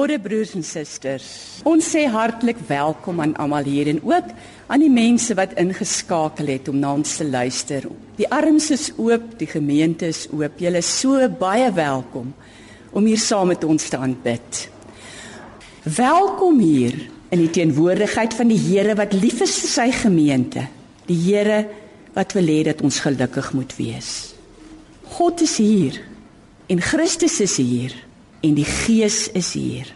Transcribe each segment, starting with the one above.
Goeiemôre broers en susters. Ons sê hartlik welkom aan almal hier en ook aan die mense wat ingeskakel het om na ons te luister. Die arms is oop, die gemeente is oop. Julle is so baie welkom om hier saam met ons te aanbid. Welkom hier in die teenwoordigheid van die Here wat lief is vir sy gemeente. Die Here wat wil hê dat ons gelukkig moet wees. God is hier en Christus is hier en die Gees is hier.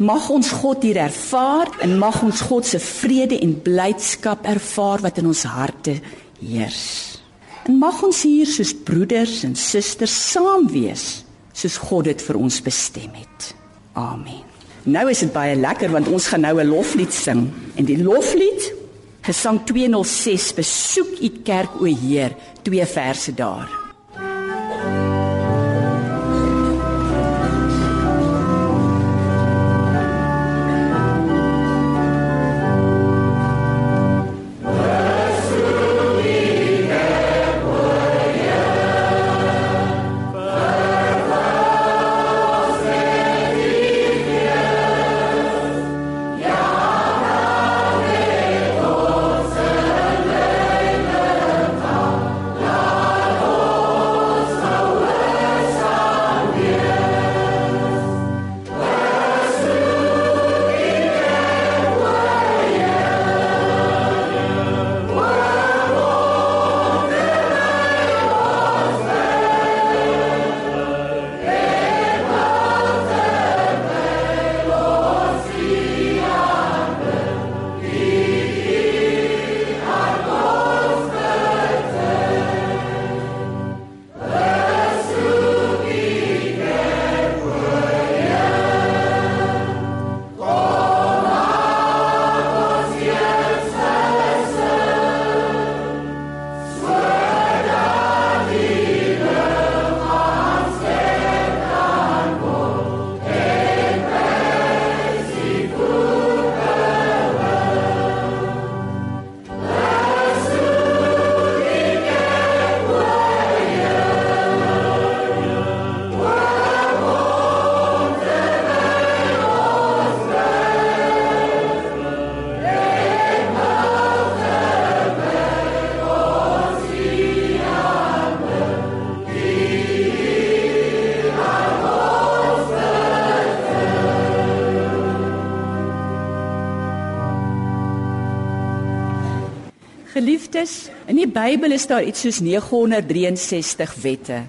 Mag ons God hier ervaar en mag ons God se vrede en blydskap ervaar wat in ons harte heers. En mag ons hier soos broeders en susters saam wees soos God dit vir ons bestem het. Amen. Nou is dit baie lekker want ons gaan nou 'n loflied sing en die loflied Gesang 206 besoek u kerk o Heer twee verse daar. Geliefdes, in die Bybel is daar iets soos 963 wette.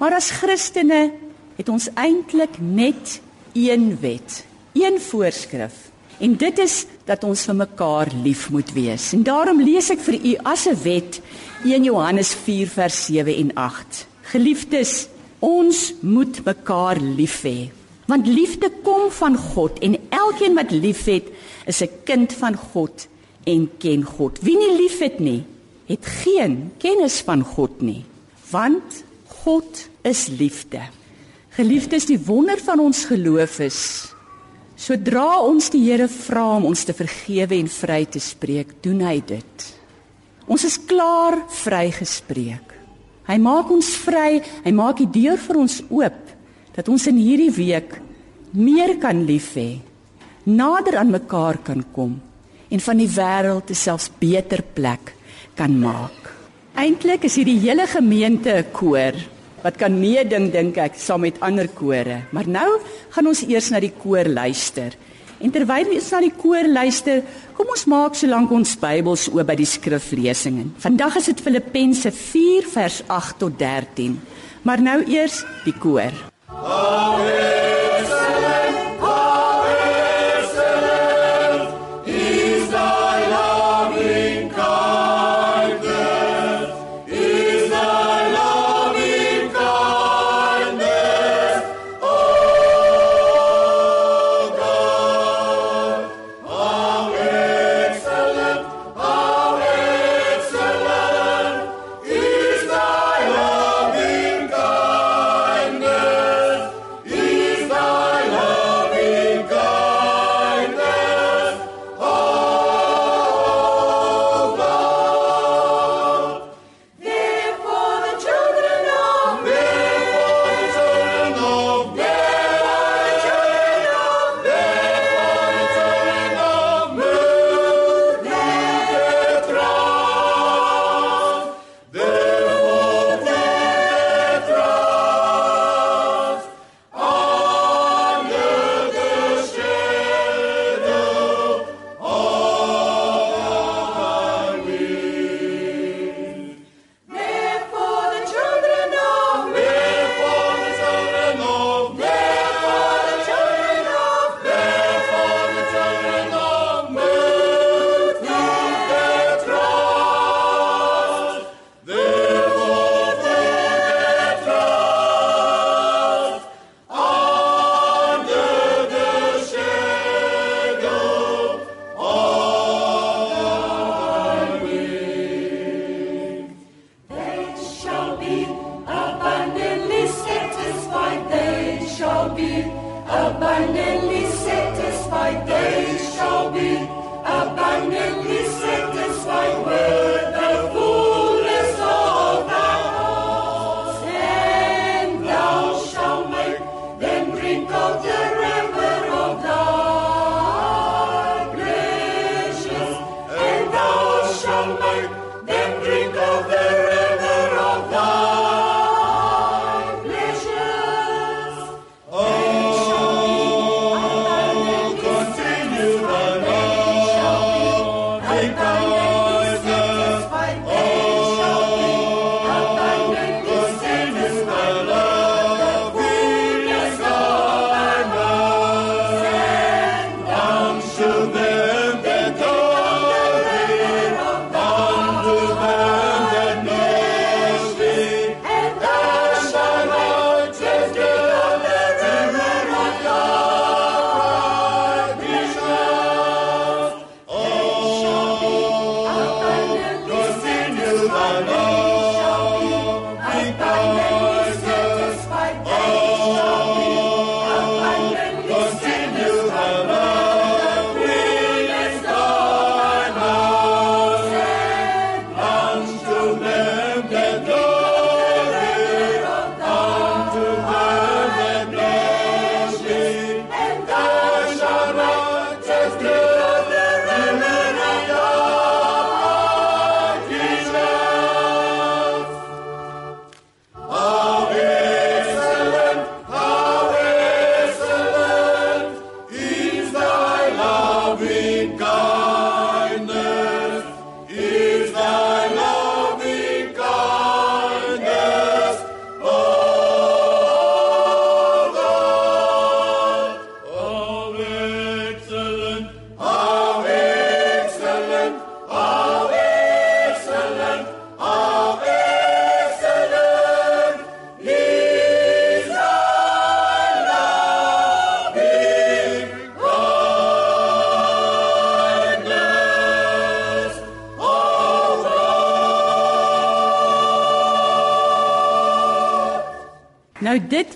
Maar as Christene het ons eintlik net een wet, een voorskrif. En dit is dat ons vir mekaar lief moet wees. En daarom lees ek vir u as 'n wet 1 Johannes 4 vers 7 en 8. Geliefdes, ons moet mekaar lief hê. Want liefde kom van God en elkeen wat liefhet, is 'n kind van God en ken God. Wie nie liefhet nie, het geen kennis van God nie, want God is liefde. Geliefdes, die wonder van ons geloof is sodra ons die Here vra om ons te vergewe en vry te spreek, doen hy dit. Ons is klaar vrygespreek. Hy maak ons vry, hy maak die deur vir ons oop dat ons in hierdie week meer kan lief hê, nader aan mekaar kan kom en van die wêreld 'n selfs beter plek kan maak. Eintlik is hierdie hele gemeente 'n koor. wat kan meeding dink ek saam met ander kore. Maar nou gaan ons eers na die koor luister. En terwyl ons na die koor luister, kom ons maak solank ons Bybels oop by die skriflesings. Vandag is dit Filippense 4 vers 8 tot 13. Maar nou eers die koor. Amen.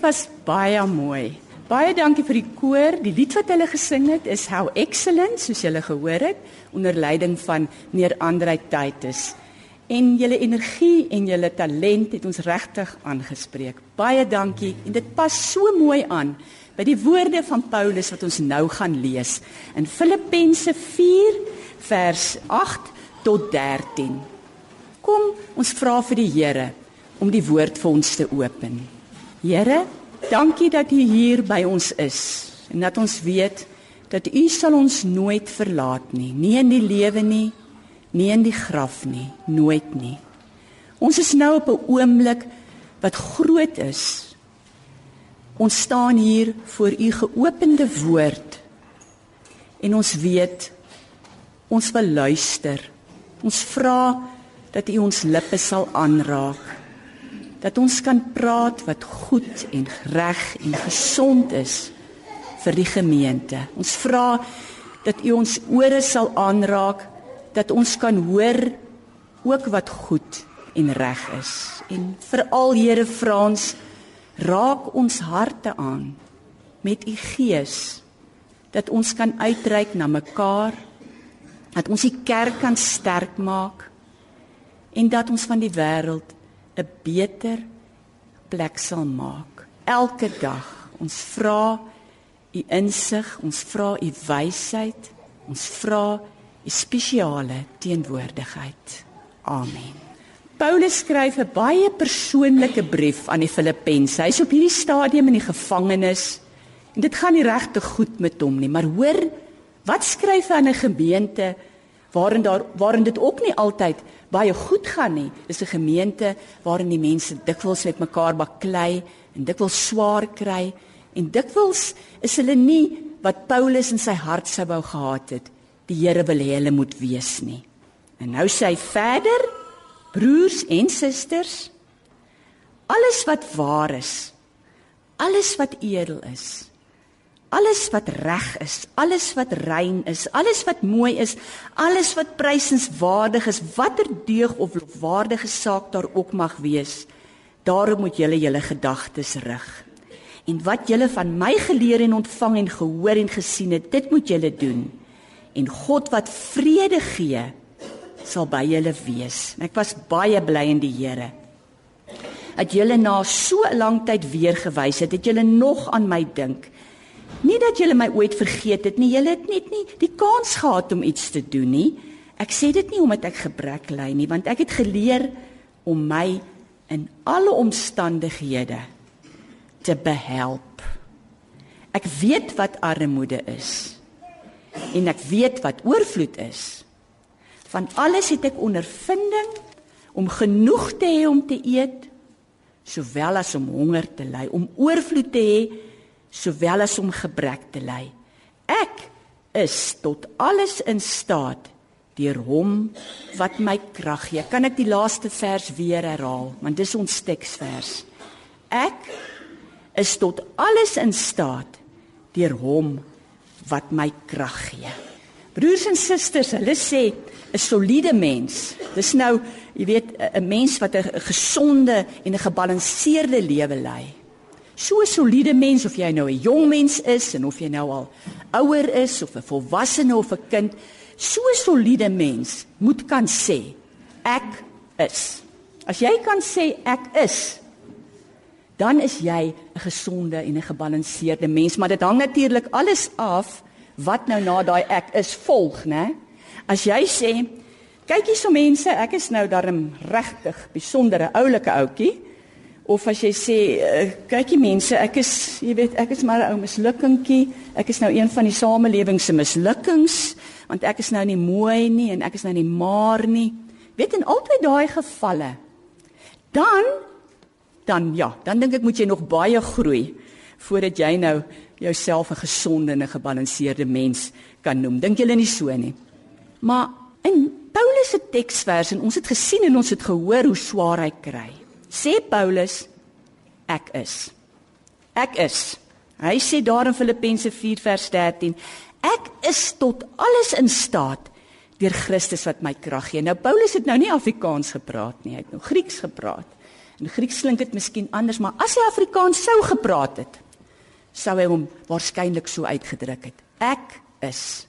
Was baie mooi. Baie dankie vir die koor. Die lied wat hulle gesing het is How Excellent, soos julle gehoor het, onder leiding van Neer Andrei Titus. En julle energie en julle talent het ons regtig aangespreek. Baie dankie en dit pas so mooi aan by die woorde van Paulus wat ons nou gaan lees in Filippense 4 vers 8 tot 13. Kom, ons vra vir die Here om die woord vir ons te open. Here, dankie dat U hier by ons is en dat ons weet dat U sal ons nooit verlaat nie, nie in die lewe nie, nie in die graf nie, nooit nie. Ons is nou op 'n oomblik wat groot is. Ons staan hier voor U geopende woord en ons weet ons wil luister. Ons vra dat U ons lippe sal aanraak. Dat ons kan praat wat goed en reg en gesond is vir die gemeente. Ons vra dat U ons ore sal aanraak dat ons kan hoor ook wat goed en reg is. En veral Here vra ons raak ons harte aan met U gees dat ons kan uitreik na mekaar dat ons die kerk kan sterk maak en dat ons van die wêreld 'n beter plek sal maak elke dag ons vra u insig, ons vra u wysheid, ons vra u spesiale teenwoordigheid. Amen. Paulus skryf 'n baie persoonlike brief aan die Filippense. Hy's op hierdie stadium in die gevangenis en dit gaan nie regtig goed met hom nie, maar hoor wat skryf hy aan 'n gemeente waarin daar waarin dit ook nie altyd baie goed gaan nie. Dis 'n gemeente waarin die mense dikwels met mekaar baklei en dikwels swaar kry En dikwels is hulle nie wat Paulus in sy hart sou wou gehad het. Die Here wil hê hulle moet wees nie. En nou sê hy verder, broers en susters, alles wat waar is, alles wat edel is, alles wat reg is, alles wat rein is, alles wat mooi is, alles wat prysenswaardig is, watter deug of waardige saak daar ook mag wees, daarop moet julle julle gedagtes rig. En wat julle van my geleer en ontvang en gehoor en gesien het, dit moet julle doen. En God wat vrede gee, sal by julle wees. Ek was baie bly in die Here. Dat julle na so 'n lang tyd weer gewys het, het julle nog aan my dink. Nie dat julle my ooit vergeet het nie, julle het net nie die kans gehad om iets te doen nie. Ek sê dit nie omdat ek gebrek ly nie, want ek het geleer om my in alle omstandighede te behelp. Ek weet wat armoede is en ek weet wat oorvloed is. Van alles het ek ondervinding om genoeg te hê om te eet sowel as om honger te ly, om oorvloed te hê sowel as om gebrek te ly. Ek is tot alles in staat deur hom wat my krag gee. Kan ek die laaste vers weer herhaal want dis ons teksvers. Ek is tot alles in staat deur hom wat my krag gee. Broers en susters, hulle sê 'n soliede mens. Dis nou, jy weet, 'n mens wat 'n gesonde en 'n gebalanseerde lewe lei. So 'n soliede mens of jy nou 'n jong mens is en of jy nou al ouer is of 'n volwassene of 'n kind, so 'n soliede mens moet kan sê ek is. As jy kan sê ek is, dan is jy 'n gesonde en 'n gebalanseerde mens, maar dit hang natuurlik alles af wat nou na daai ek is volg, né? As jy sê, kyk hierso mense, ek is nou darm regtig besondere oulike ouetjie, of as jy sê, uh, kykie mense, ek is, jy weet, ek is maar 'n ou mislukkingkie, ek is nou een van die samelewing se mislukkings, want ek is nou nie mooi nie en ek is nou nie maar nie. Weet in albei daai gevalle, dan dan ja, dan dink ek moet jy nog baie groei voordat jy nou jouself 'n gesonde en 'n gebalanseerde mens kan noem. Dink julle nie so nie? Maar in Paulus se teksvers en ons het gesien en ons het gehoor hoe swaar hy kry. Sê Paulus ek is. Ek is. Hy sê daar in Filippense 4 vers 13 ek is tot alles in staat deur Christus wat my krag gee. Nou Paulus het nou nie Afrikaans gepraat nie, hy het nou Grieks gepraat. In Grieks klink dit miskien anders, maar as hy Afrikaans sou gepraat het, sou hy hom waarskynlik so uitgedruk het. Ek is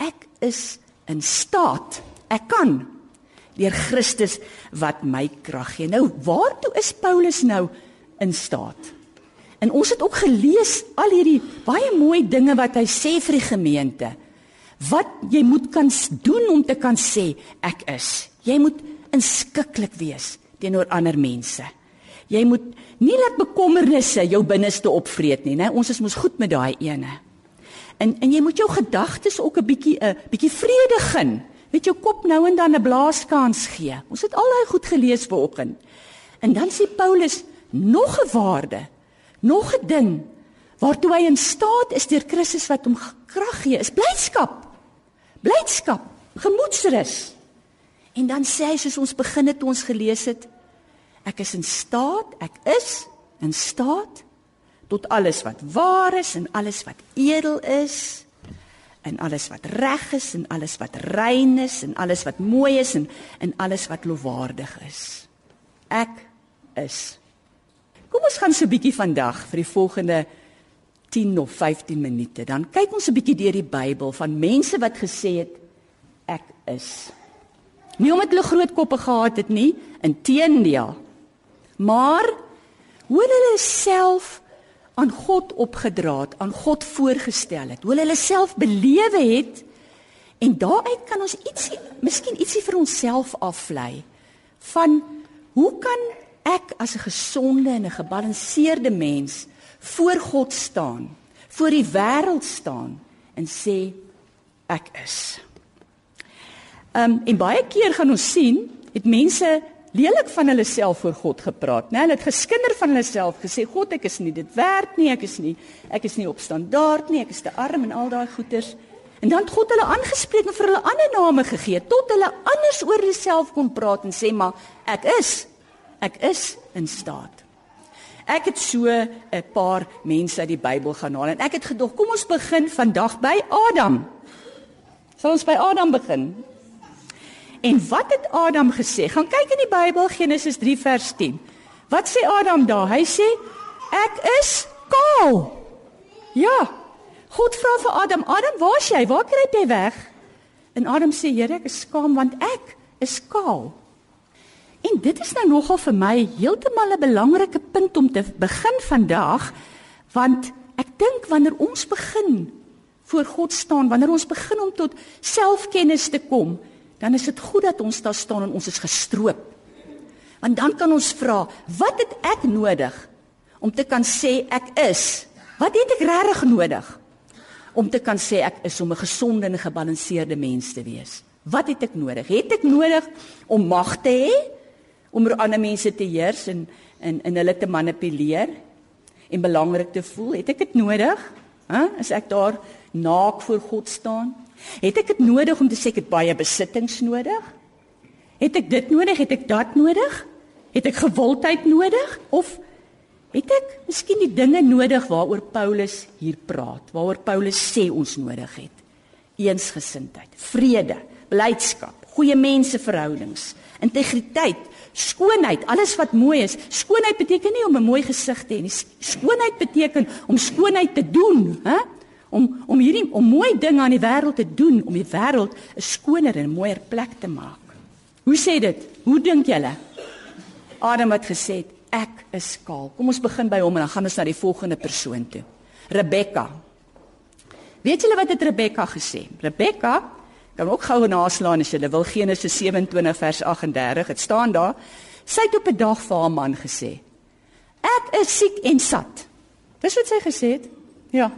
ek is in staat. Ek kan deur Christus wat my krag gee. Nou, waartoe is Paulus nou in staat? En ons het ook gelees al hierdie baie mooi dinge wat hy sê vir die gemeente. Wat jy moet kan doen om te kan sê ek is. Jy moet inskikkelik wees teenoor ander mense. Jy moet nie laat bekommernisse jou binneste opvreet nie, né? Ons is mos goed met daai ene. En en jy moet jou gedagtes ook 'n bietjie 'n bietjie vrede gun. Weet jou kop nou en dan 'n blaaskans gee. Ons het al daai goed gelees vanoggend. En dan sê Paulus nog 'n waarde, nog 'n ding waartoe hy in staat is deur Christus wat hom krag gee, is blydskap. Blydskap, gemoedsrus. En dan sê hy soos ons begin het ons gelees het, ek is in staat, ek is in staat tot alles wat waar is en alles wat edel is en alles wat reg is en alles wat rein is en alles wat mooi is en en alles wat lofwaardig is. Ek is. Kom ons gaan so 'n bietjie vandag vir die volgende 10 of 15 minute. Dan kyk ons 'n bietjie deur die Bybel van mense wat gesê het ek is. Nie omdat hulle groot koppe gehad het nie, inteendeel. Maar hoe hulle self aan God opgedra het, aan God voorgestel het, hoe hulle self belewe het en daaruit kan ons ietsie, miskien ietsie vir onsself aflei van hoe kan ek as 'n gesonde en 'n gebalanseerde mens voor God staan, voor die wêreld staan en sê ek is. Ehm um, en baie keer gaan ons sien, het mense lelik van hulle self voor God gepraat, né? Hulle het geskinder van hulle self gesê God, ek is nie dit werd nie, ek is nie ek is nie op standaard nie, ek is te arm en al daai goeters. En dan het God hulle aangespreek en vir hulle ander name gegee tot hulle anders oor hulle self kon praat en sê maar ek is ek is in staat. Ek het so 'n paar mense uit die Bybel gaan haal en ek het gedog kom ons begin vandag by Adam. Sal ons by Adam begin? En wat het Adam gesê? Gaan kyk in die Bybel Genesis 3 vers 10. Wat sê Adam daar? Hy sê ek is kaal. Ja. God vra vir Adam, Adam, waar's jy? Waar kruip jy weg? En Adam sê, Here, ek is skaam want ek is kaal. En dit is nou nogal vir my heeltemal 'n belangrike punt om te begin vandag, want ek dink wanneer ons begin voor God staan, wanneer ons begin om tot selfkennis te kom, dan is dit goed dat ons daar staan en ons is gestroop. Want dan kan ons vra, wat het ek nodig om te kan sê ek is? Wat het ek regtig nodig om te kan sê ek is om 'n gesonde en gebalanseerde mens te wees? Wat het ek nodig? Het ek nodig om mag te hê om oor ander mense te heers en en en hulle te manipuleer en belangrik te voel? Het ek dit nodig? Hæ? As ek daar naak voor God staan? Het ek dit nodig om te sê ek het baie besittings nodig? Het ek dit nodig? Het ek dat nodig? Het ek gewildheid nodig of het ek miskien die dinge nodig waaroor Paulus hier praat, waaroor Paulus sê ons nodig het? Eensgesindheid, vrede, blydskap, goeie menseverhoudings, integriteit, skoonheid, alles wat mooi is. Skoonheid beteken nie om 'n mooi gesig te hê nie. Skoonheid beteken om skoonheid te doen, hè? Om om hierdie om mooi dinge aan die wêreld te doen om die wêreld 'n skoner en mooier plek te maak. Hoe sê dit? Hoe dink julle? Adam het gesê ek is skaal. Kom ons begin by hom en dan gaan ons na die volgende persoon toe. Rebekka. Weet julle wat het Rebekka gesê? Rebekka kan ook gou naslaan as julle wil Genesis 27 vers 38. Dit staan daar. Sy het op 'n dag vir haar man gesê: Ek is siek en sat. Dis wat sy gesê het. Ja,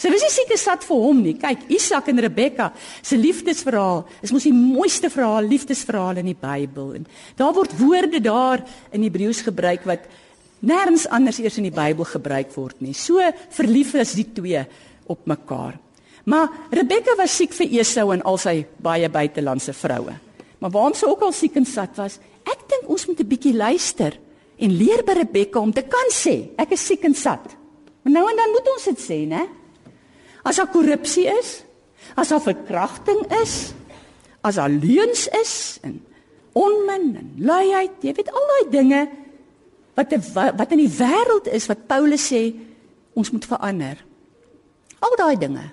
Sy was nie seker sat vir hom nie. Kyk, Isak en Rebekka se liefdesverhaal is mos die mooiste verhaal, liefdesverhaal in die Bybel. En daar word woorde daar in Hebreëus gebruik wat nêrens anders eers in die Bybel gebruik word nie. So verlief is die twee op mekaar. Maar Rebekka was siek vir Esau en al sy baie buitelandse vroue. Maar waarom sy ook al siek en sat was, ek dink ons moet 'n bietjie luister en leer by Rebekka om te kan sê, ek is siek en sat. Maar nou en dan moet ons dit sê, né? As daar korrupsie is, as daar verkrachting is, as daar leuns is en onmin en luiheid, jy weet al daai dinge wat wat in die wêreld is wat Paulus sê ons moet verander. Al daai dinge.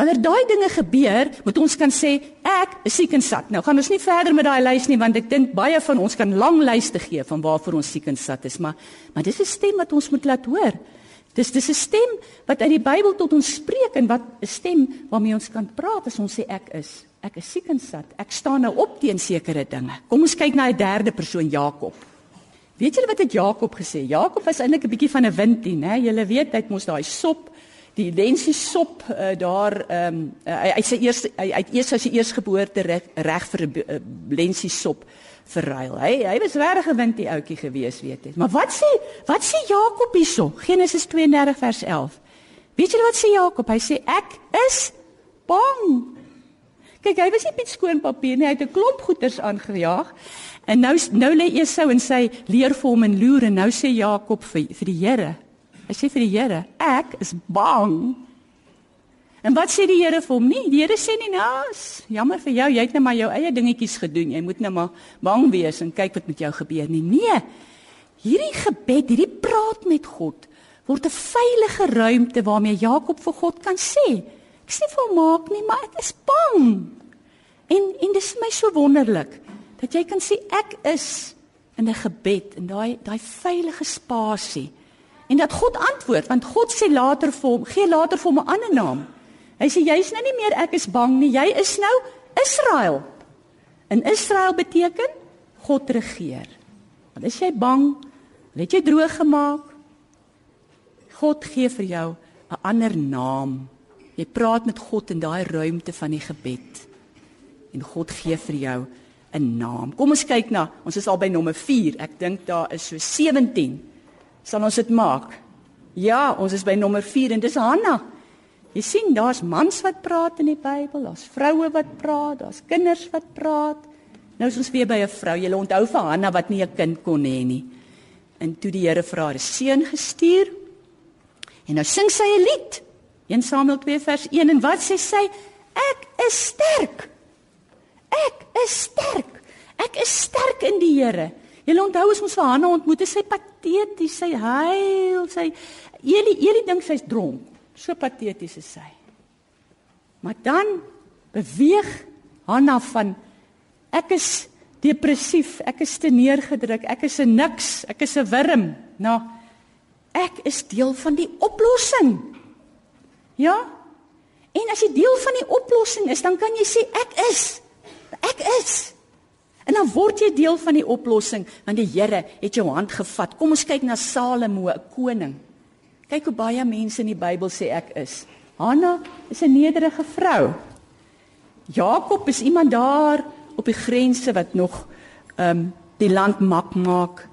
Wanneer daai dinge gebeur, moet ons kan sê ek is siek en sat. Nou gaan ons nie verder met daai lys nie want ek dink baie van ons kan lang lyste gee van waarvoor ons siek en sat is, maar maar dis 'n stem wat ons moet laat hoor. Dis dis 'n stem wat uit die Bybel tot ons spreek en wat 'n stem waarmee ons kan praat as ons sê ek is. Ek is siek en sat. Ek staan nou op teen sekere dinge. Kom ons kyk na 'n derde persoon Jakob. Weet julle wat het Jakob gesê? Jakob was eintlik 'n bietjie van 'n windie, né? Julle weet hy het mos daai sop, die lensie sop uh, daar ehm um, uh, hy hy sê eers hy het eers as sy eersgeboorte reg, reg vir uh, lensie sop verruil. Hy hy was regtig 'n windie ouetjie gewees, weet jy. Maar wat sê wat sê Jakob hierso? Genesis 32 vers 11. Weet julle wat sê Jakob? Hy sê ek is bang. Kyk, hy was nie met skoon papier nie, hy het 'n klomp goeders aangejaag. En nou nou lê Esau en sy leer vir hom en loer en nou sê Jakob vir vir die Here. Hy sê vir die Here, ek is bang. En wat sê die Here vir hom? Nee, die Here sê nie naas. Nou, jammer vir jou, jy het net maar jou eie dingetjies gedoen. Jy moet net maar bang wees en kyk wat met jou gebeur nie. Nee. Hierdie gebed, hierdie praat met God word 'n veilige ruimte waarmee Jakob vir God kan sê, Ek sê vir maak nie, maar ek is bang. En en dis vir my so wonderlik dat jy kan sê ek is in 'n gebed in daai daai veilige spasie. En dat God antwoord want God sê later vir hom, gee later vir hom 'n ander naam. Hy sê jy's nou nie meer ek is bang nie, jy is nou Israel. En Israel beteken God regeer. Want as jy bang, het jy droog gemaak. God gee vir jou 'n ander naam. Jy praat met God in daai ruimte van die gebed. En God gee vir jou 'n naam. Kom ons kyk na, ons is al by nommer 4. Ek dink daar is so 17. Sal ons dit maak? Ja, ons is by nommer 4 en dis Hanna. Jy sien, daar's mans wat praat in die Bybel, daar's vroue wat praat, daar's kinders wat praat. Nou is ons weer by 'n vrou. Jy onthou vir Hanna wat nie 'n kind kon hê nie. En toe die Here vir haar 'n seun gestuur. En nou sing sy 'n lied. 1 Samuel 2 vers 1 en wat sê sy? Ek is sterk. Ek is sterk. Ek is sterk in die Here. Jy onthou as ons vir Hanna ontmoet, sy pateties, sy huil, sy Eli Eli dink sy's dronk. So pateties is sy. Maar dan beweeg Hanna van ek is depressief, ek is te neergedruk, ek is 'n niks, ek is 'n wurm. Nou ek is deel van die oplossing. Ja? En as jy deel van die oplossing is, dan kan jy sê ek is. Ek is. En dan word jy deel van die oplossing want die Here het jou hand gevat. Kom ons kyk na Salomo, 'n koning. Kyk hoe baie mense in die Bybel sê ek is. Hanna is 'n nederige vrou. Jakob is iemand daar op die grense wat nog ehm um, die land mak maak.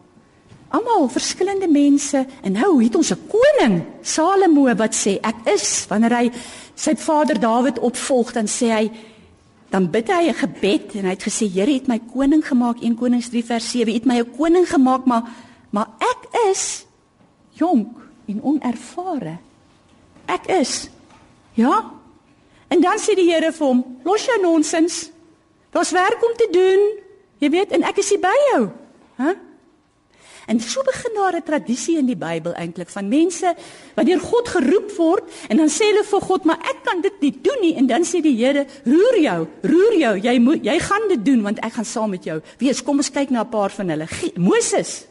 Almal verskillende mense en nou het ons 'n koning, Salomo wat sê ek is wanneer hy sy vader Dawid opvolg dan sê hy dan bid hy 'n gebed en hy het gesê Here het my koning gemaak 1 Konings 3 vers 7 het my 'n koning gemaak maar maar ek is jonk en onervare. Ek is ja. En dan sê die Here vir hom, los jou nonsens. Daar's werk om te doen. Jy weet en ek is hier by jou. Hæ? Huh? En so begin daar 'n tradisie in die Bybel eintlik van mense wat deur God geroep word en dan sê hulle vir God, "Maar ek kan dit nie doen nie." En dan sê die Here, "Roer jou, roer jou. Jy moet jy gaan dit doen want ek gaan saam met jou." Wees, kom ons kyk na 'n paar van hulle. Moses.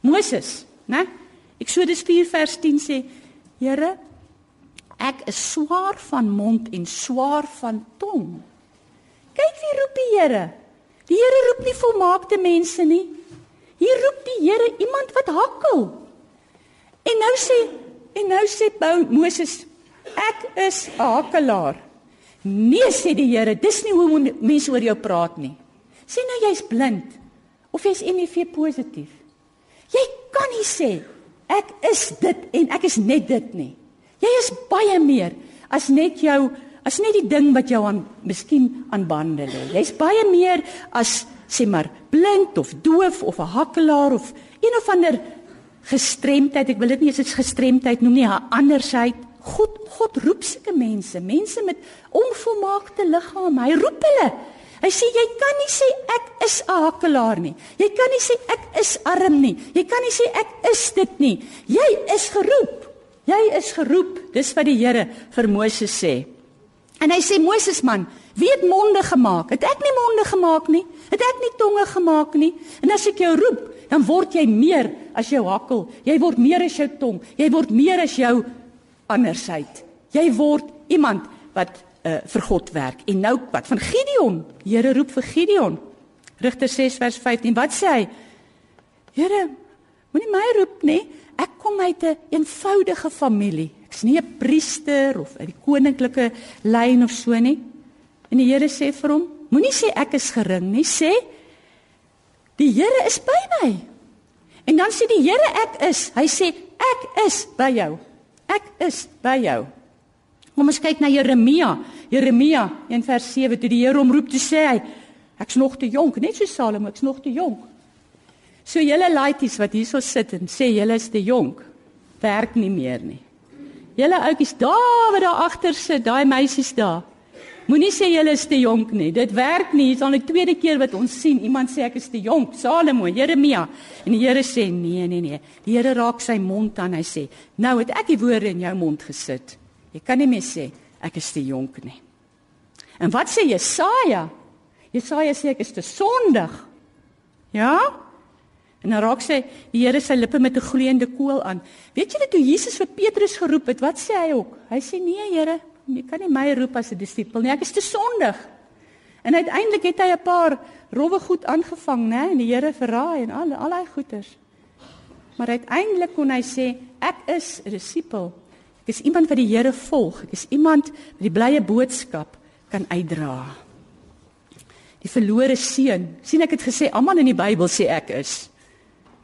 Moses, né? Eksodus 4 vers 10 sê, "Here, ek is swaar van mond en swaar van tong." Kyk wie roep die Here. Die Here roep nie volmaakte mense nie. Hier roep die Here iemand wat hakkel. En nou sê en nou sê Moses, ek is 'n hakkelaar. Nee sê die Here, dis nie hoe mense oor jou praat nie. Sê nou jy's blind of jy's HIV positief. Jy kan nie sê ek is dit en ek is net dit nie. Jy is baie meer as net jou as net die ding wat jou aan miskien aan bande lê. Jy's baie meer as sê maar blind of doof of 'n hakkelaar of een of ander gestremdheid. Ek wil dit nie eens gestremdheid noem nie, 'n andersheid. God God roep sulke mense, mense met onvolmaakte liggame. Hy roep hulle. Hy sê jy kan nie sê ek is 'n hakkelaar nie. Jy kan nie sê ek is arm nie. Jy kan nie sê ek is dit nie. Jy is geroep. Jy is geroep. Dis wat die Here vir Moses sê. En hy sê Moses man, wie het monde gemaak? Het ek nie monde gemaak nie? Het ek nie tonge gemaak nie? En as ek jou roep, dan word jy meer as jou hakkel. Jy word meer as jou tong. Jy word meer as jou andersheid. Jy word iemand wat uh, vir God werk. En nou wat van Gideon? Here roep vir Gideon. Rigter 6 vers 15. Wat sê hy? Here, Moenie my roep nie. Ek kom uit 'n een eenvoudige familie. Ek's nie 'n priester of uit die koninklike lyn of so nie. En die Here sê vir hom, moenie sê ek is gering nie, sê die Here is by my. En dan sê die Here ek is. Hy sê ek is by jou. Ek is by jou. Kom ons kyk na Jeremia. Jeremia 1 vers 7 toe die Here hom roep te sê hy ek's nog te jonk, net so Salomo, ek's nog te jonk. So julle laities wat hierso sit en sê julle is te jonk, werk nie meer nie. Julle ouetjies daar wat daar agter sit, daai meisies daar. Moenie sê julle is te jonk nie. Dit werk nie. Dit is al die tweede keer wat ons sien iemand sê ek is te jonk. Salomo, Jeremia. En die Here sê nee, nee, nee. Die Here raak sy mond aan. Hy sê, "Nou het ek die woorde in jou mond gesit. Jy kan nie meer sê ek is te jonk nie." En wat sê Jesaja? Jesaja sê ek is te sondig. Ja? En dan raak sy die Here sy lippe met 'n gloeiende kool aan. Weet julle toe Jesus vir Petrus geroep het, wat sê hy ook? Hy sê nee, Here, jy kan nie my roep as 'n disipel nie. Ek is te sondig. En uiteindelik het hy 'n paar rowwe goed aangevang, né? En die Here verraai en al al daai goeters. Maar uiteindelik kon hy sê ek is 'n disipel. Ek is iemand wat die Here volg. Ek is iemand wat die blye boodskap kan uitdra. Die verlore seun. sien ek het gesê almal in die Bybel sê ek is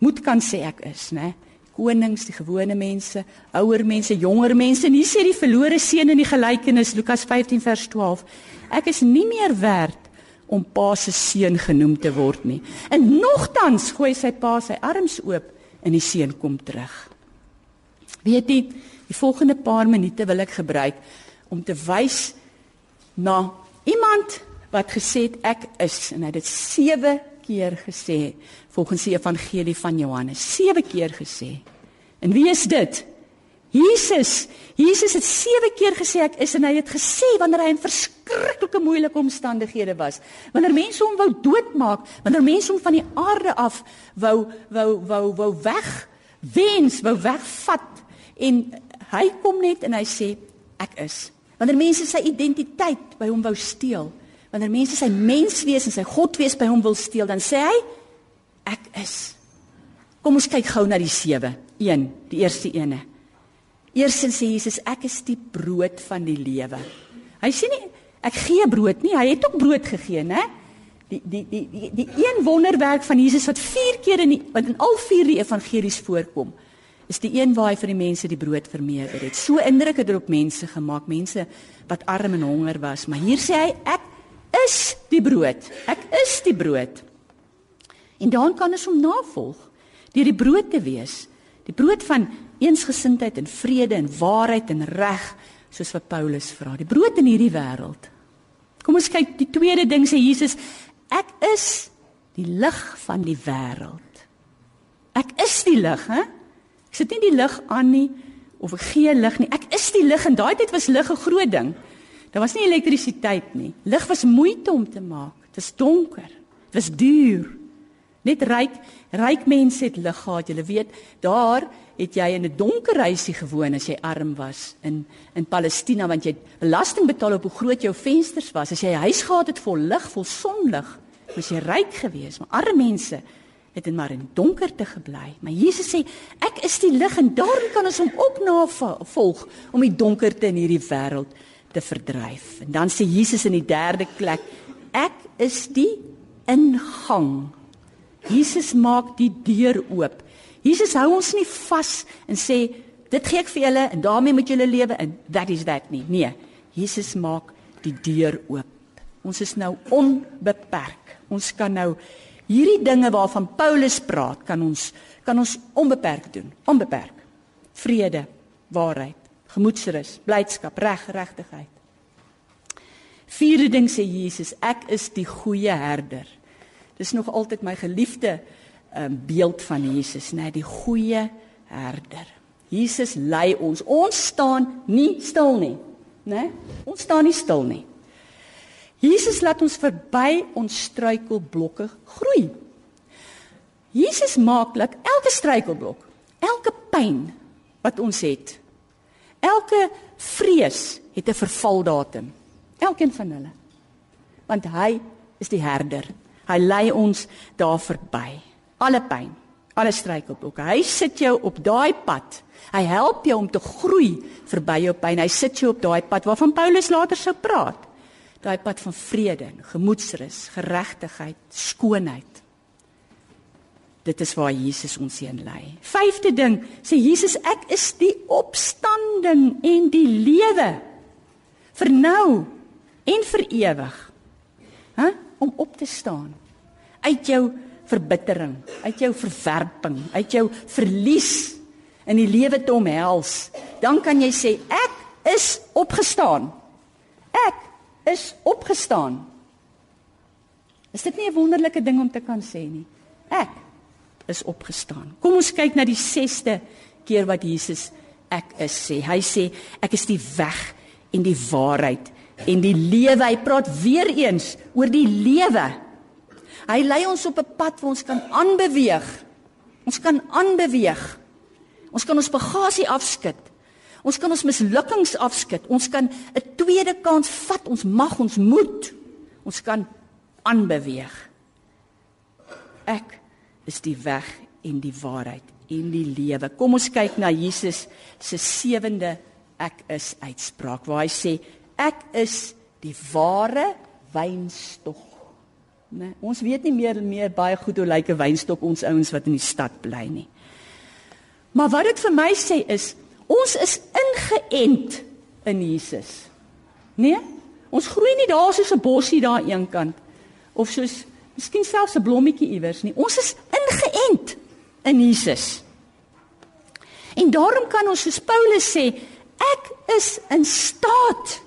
moet kan sê ek is, né? Konings, die gewone mense, ouer mense, jonger mense. En hier sê die verlore seun in die gelykenis Lukas 15 vers 12, ek is nie meer werd om pa se seun genoem te word nie. En nogtans gooi sy pa sy arms oop en die seun kom terug. Weet jy, die volgende paar minute wil ek gebruik om te wys na iemand wat gesê het ek is en hy het dit 7 keer gesê volgens die evangelie van Johannes. 7 keer gesê. En wie is dit? Jesus. Jesus het 7 keer gesê ek is en hy het gesê wanneer hy in verskriklike moeilike omstandighede was. Wanneer mense hom wou doodmaak, wanneer mense hom van die aarde af wou wou wou wou weg wens, wou wegvat en hy kom net en hy sê ek is. Wanneer mense sy identiteit by hom wou steel, wanneer mense sy menswees en sy godwees by hom wil steel, dan sê hy ek is. Kom ons kyk gou na die 7. 1, die eerste ene. Eerstens sê Jesus ek is die brood van die lewe. Hy sê nie ek gee brood nie, hy het ook brood gegee, né? Die die die die die een wonderwerk van Jesus wat 4 keer in die, wat in al vier die evangelies voorkom, is die een waar hy vir die mense die brood vermeerder het. So indruk het dit op mense gemaak, mense wat arm en honger was, maar hier sê hy ek is die brood. Ek is die brood. En dan kan ons hom navolg deur die brood te wees. Die brood van eensgesindheid en vrede en waarheid en reg, soos wat Paulus vra. Die brood in hierdie wêreld. Kom ons kyk die tweede ding sê Jesus, ek is die lig van die wêreld. Ek is die lig, hè? Ek sit nie die lig aan nie of ek gee lig nie. Ek is die lig en daai tyd was lig 'n groot ding. Daar was nie elektrisiteit nie. Lig was moeite om te maak. Dit was donker. Dit was duur. Net ryk ryk mense het lig gehad. Jy weet, daar het jy in 'n donker huisie gewoon as jy arm was in in Palestina want jy belasting betaal op hoe groot jou vensters was. As jy 'n huis gehad het vol lig, vol sonlig, was jy ryk geweest. Maar arme mense het in maar in donkerte gebly. Maar Jesus sê, ek is die lig en daarom kan ons hom ook navolg om die donkerte in hierdie wêreld te verdryf. En dan sê Jesus in die derde plek, ek is die ingang Jesus maak die deur oop. Jesus hou ons nie vas en sê dit gee ek vir julle en daarmee moet julle lewe in. That is that nie. Nee. Jesus maak die deur oop. Ons is nou onbeperk. Ons kan nou hierdie dinge waarvan Paulus praat, kan ons kan ons onbeperk doen. Onbeperk. Vrede, waarheid, gemoedsrus, blydskap, reg, geregtigheid. Vierde ding sê Jesus, ek is die goeie herder. Dis nog altyd my geliefde um, beeld van Jesus, né, die goeie herder. Jesus lei ons. Ons staan nie stil nie, né? Ons staan nie stil nie. Jesus laat ons verby ons struikelblokke groei. Jesus maak dat elke struikelblok, elke pyn wat ons het, elke vrees het 'n vervaldatum. Elkeen van hulle. Want hy is die herder. Hy lei ons daar verby. Alle pyn, alle struikelblokke. Hy sit jou op daai pad. Hy help jou om te groei verby jou pyn. Hy sit jou op daai pad waarvan Paulus later sou praat. Daai pad van vrede, gemoedsrus, geregtigheid, skoonheid. Dit is waar Jesus ons heen lei. Vyfde ding, sê Jesus, ek is die opstanding en die lewe. Vir nou en vir ewig. Hæ? Om op te staan uit jou verbittering, uit jou verwerping, uit jou verlies in die lewe te omhels, dan kan jy sê ek is opgestaan. Ek is opgestaan. Is dit nie 'n wonderlike ding om te kan sê nie? Ek is opgestaan. Kom ons kyk na die 6ste keer wat Jesus ek is sê. Hy sê ek is die weg en die waarheid en die lewe. Hy praat weer eens oor die lewe. Hy lei ons op 'n pad waar ons kan aanbeweeg. Ons kan aanbeweeg. Ons kan ons bagasie afskud. Ons kan ons mislukkings afskud. Ons kan 'n tweede kans vat. Ons mag ons moet. Ons kan aanbeweeg. Ek is die weg en die waarheid en die lewe. Kom ons kyk na Jesus se sewende ek is uitspraak waar hy sê ek is die ware wynstok Nee, ons weet nie meer meer baie goed hoe lyk 'n wynstok ons ouens wat in die stad bly nie. Maar wat dit vir my sê is, ons is ingeënt in Jesus. Nee? Ons groei nie daar soos 'n bossie daar eenkant of soos miskien selfs 'n blommetjie iewers nie. Ons is ingeënt in Jesus. En daarom kan ons soos Paulus sê, ek is in staat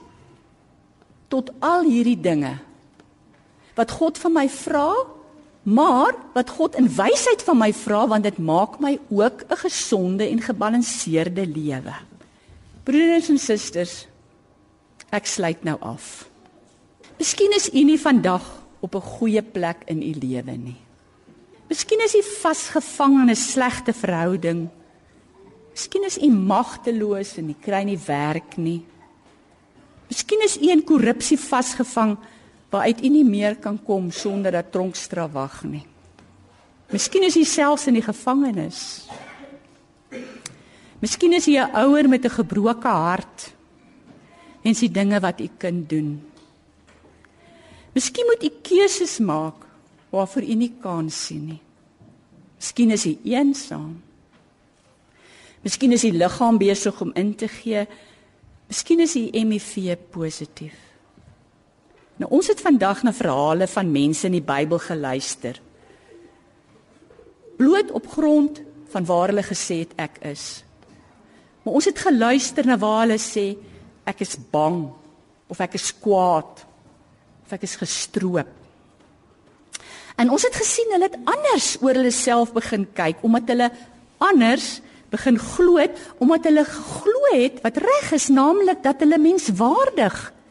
tot al hierdie dinge wat God van my vra, maar wat God in wysheid van my vra want dit maak my ook 'n gesonde en gebalanseerde lewe. Broeders en susters, ek sluit nou af. Miskien is u nie vandag op 'n goeie plek in u lewe nie. Miskien is u vasgevang in 'n slegte verhouding. Miskien is u magteloos en u kry nie werk nie. Miskien is u in korrupsie vasgevang waaruit u nie meer kan kom sonder dat tronkstraf wag nie. Miskien is u selfs in die gevangenis. Miskien is u 'n ouer met 'n gebroke hart en sien dinge wat u kind doen. Miskien moet u keuses maak waarvoor u nie kan sien nie. Miskien is u eensaam. Miskien is u liggaam besig om in te gee. Miskien is u HIV positief. Nou ons het vandag na verhale van mense in die Bybel geluister. Bloot op grond van waar hulle gesê het ek is. Maar ons het geluister na waar hulle sê ek is bang of ek is kwaad of ek is gestroop. En ons het gesien hulle het anders oor hulle self begin kyk omdat hulle anders begin glo het omdat hulle geglo het wat reg is naamlik dat hulle menswaardig is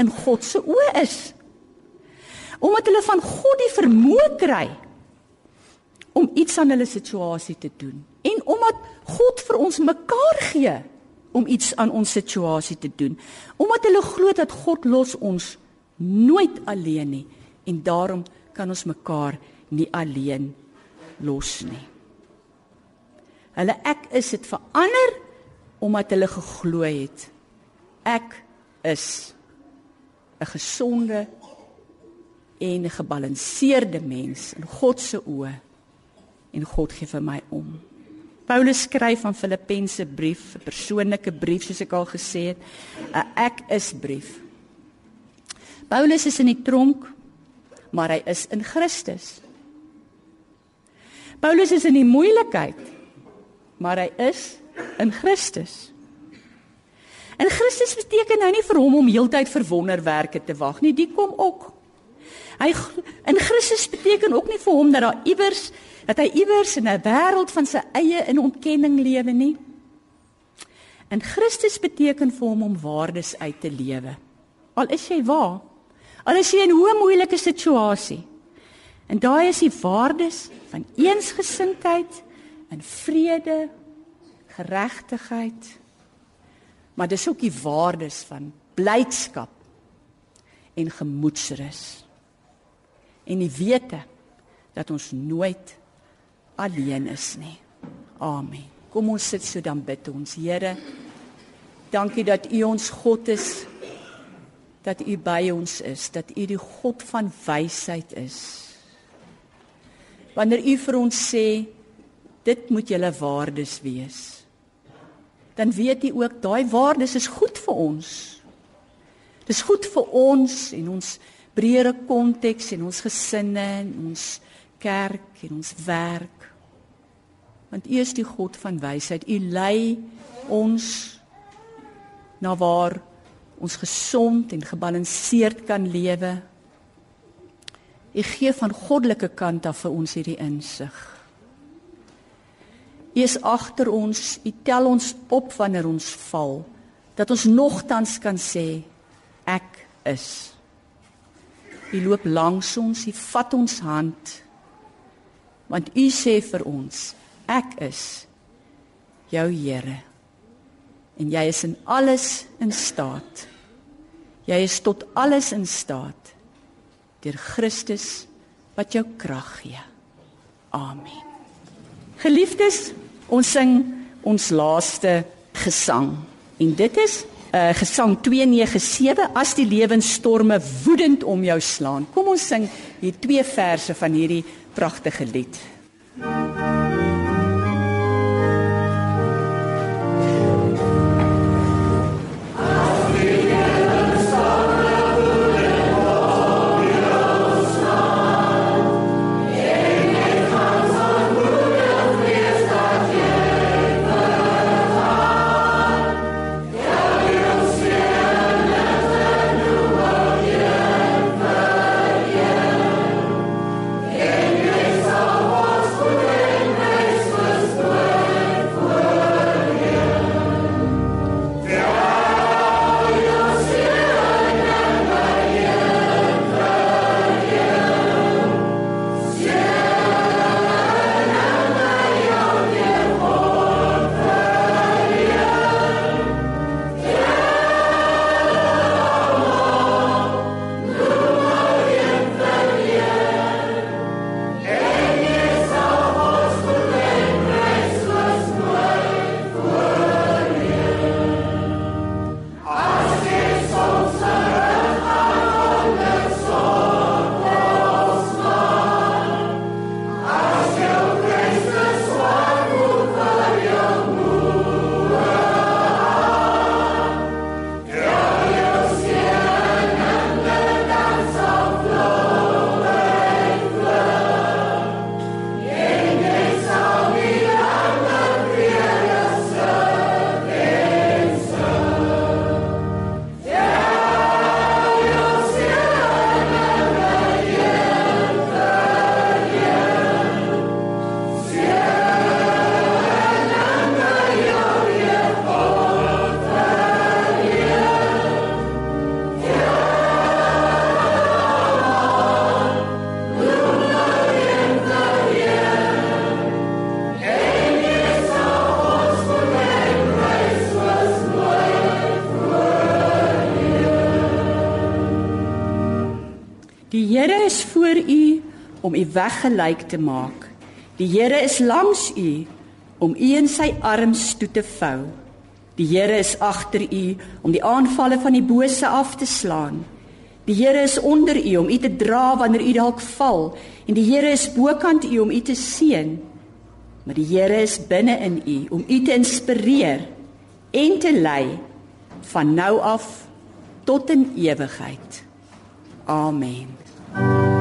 in God se oë is. Omdat hulle van God die vermoë kry om iets aan hulle situasie te doen en omdat God vir ons mekaar gee om iets aan ons situasie te doen. Omdat hulle glo dat God los ons nooit alleen nie en daarom kan ons mekaar nie alleen los nie. Hulle ek is dit verander omdat hulle geglo het. Ek is 'n gesonde en gebalanseerde mens in God se oë en God gee vir my om. Paulus skryf aan Filippense brief, 'n persoonlike brief soos ek al gesê het, 'n ek is brief. Paulus is in die tronk, maar hy is in Christus. Paulus is in die moeilikheid, maar hy is in Christus. En Christus beteken nou nie vir hom om heeltyd vir wonderwerke te wag nie, die kom ook. Hy in Christus beteken ook nie vir hom dat daar iewers dat hy iewers in 'n wêreld van sy eie in ontkenning lewe nie. En Christus beteken vir hom om waardes uit te lewe. Al is jy waar, al is jy in 'n hoe moeilike situasie. En daai is die waardes van eensgesindheid en vrede, geregtigheid maar dis ook die waardes van blydskap en gemoedsrus. En die wete dat ons nooit alleen is nie. Amen. Kom ons sit so dan bid ons. Here, dankie dat U ons God is. Dat U by ons is, dat U die God van wysheid is. Wanneer U vir ons sê dit moet julle waardes wees, dan weet U ook daai waardes is goed vir ons. Dis goed vir ons en ons breëre konteks en ons gesinne en ons kerk en ons werk. Want U is die God van wysheid. U lei ons na waar ons gesond en gebalanseerd kan lewe. U gee van goddelike kant af vir ons hierdie insig. U is agter ons, u tel ons op wanneer ons val, dat ons nogtans kan sê ek is. U loop langs ons, u vat ons hand. Want u sê vir ons, ek is jou Here. En jy is in alles in staat. Jy is tot alles in staat deur Christus wat jou krag gee. Amen. Geliefdes, ons sing ons laaste gesang. En dit is uh gesang 297 as die lewensstorme woedend om jou slaan. Kom ons sing hier twee verse van hierdie pragtige lied. Die Here is voor u om u weggelyk te maak. Die Here is langs u om u in sy arms toe te vou. Die Here is agter u om die aanvalle van die bose af te slaan. Die Here is onder u om u te dra wanneer u dalk val en die Here is bokant u om u te seën. Maar die Here is binne in u om u te inspireer en te lei van nou af tot in ewigheid. Amen. Thank you.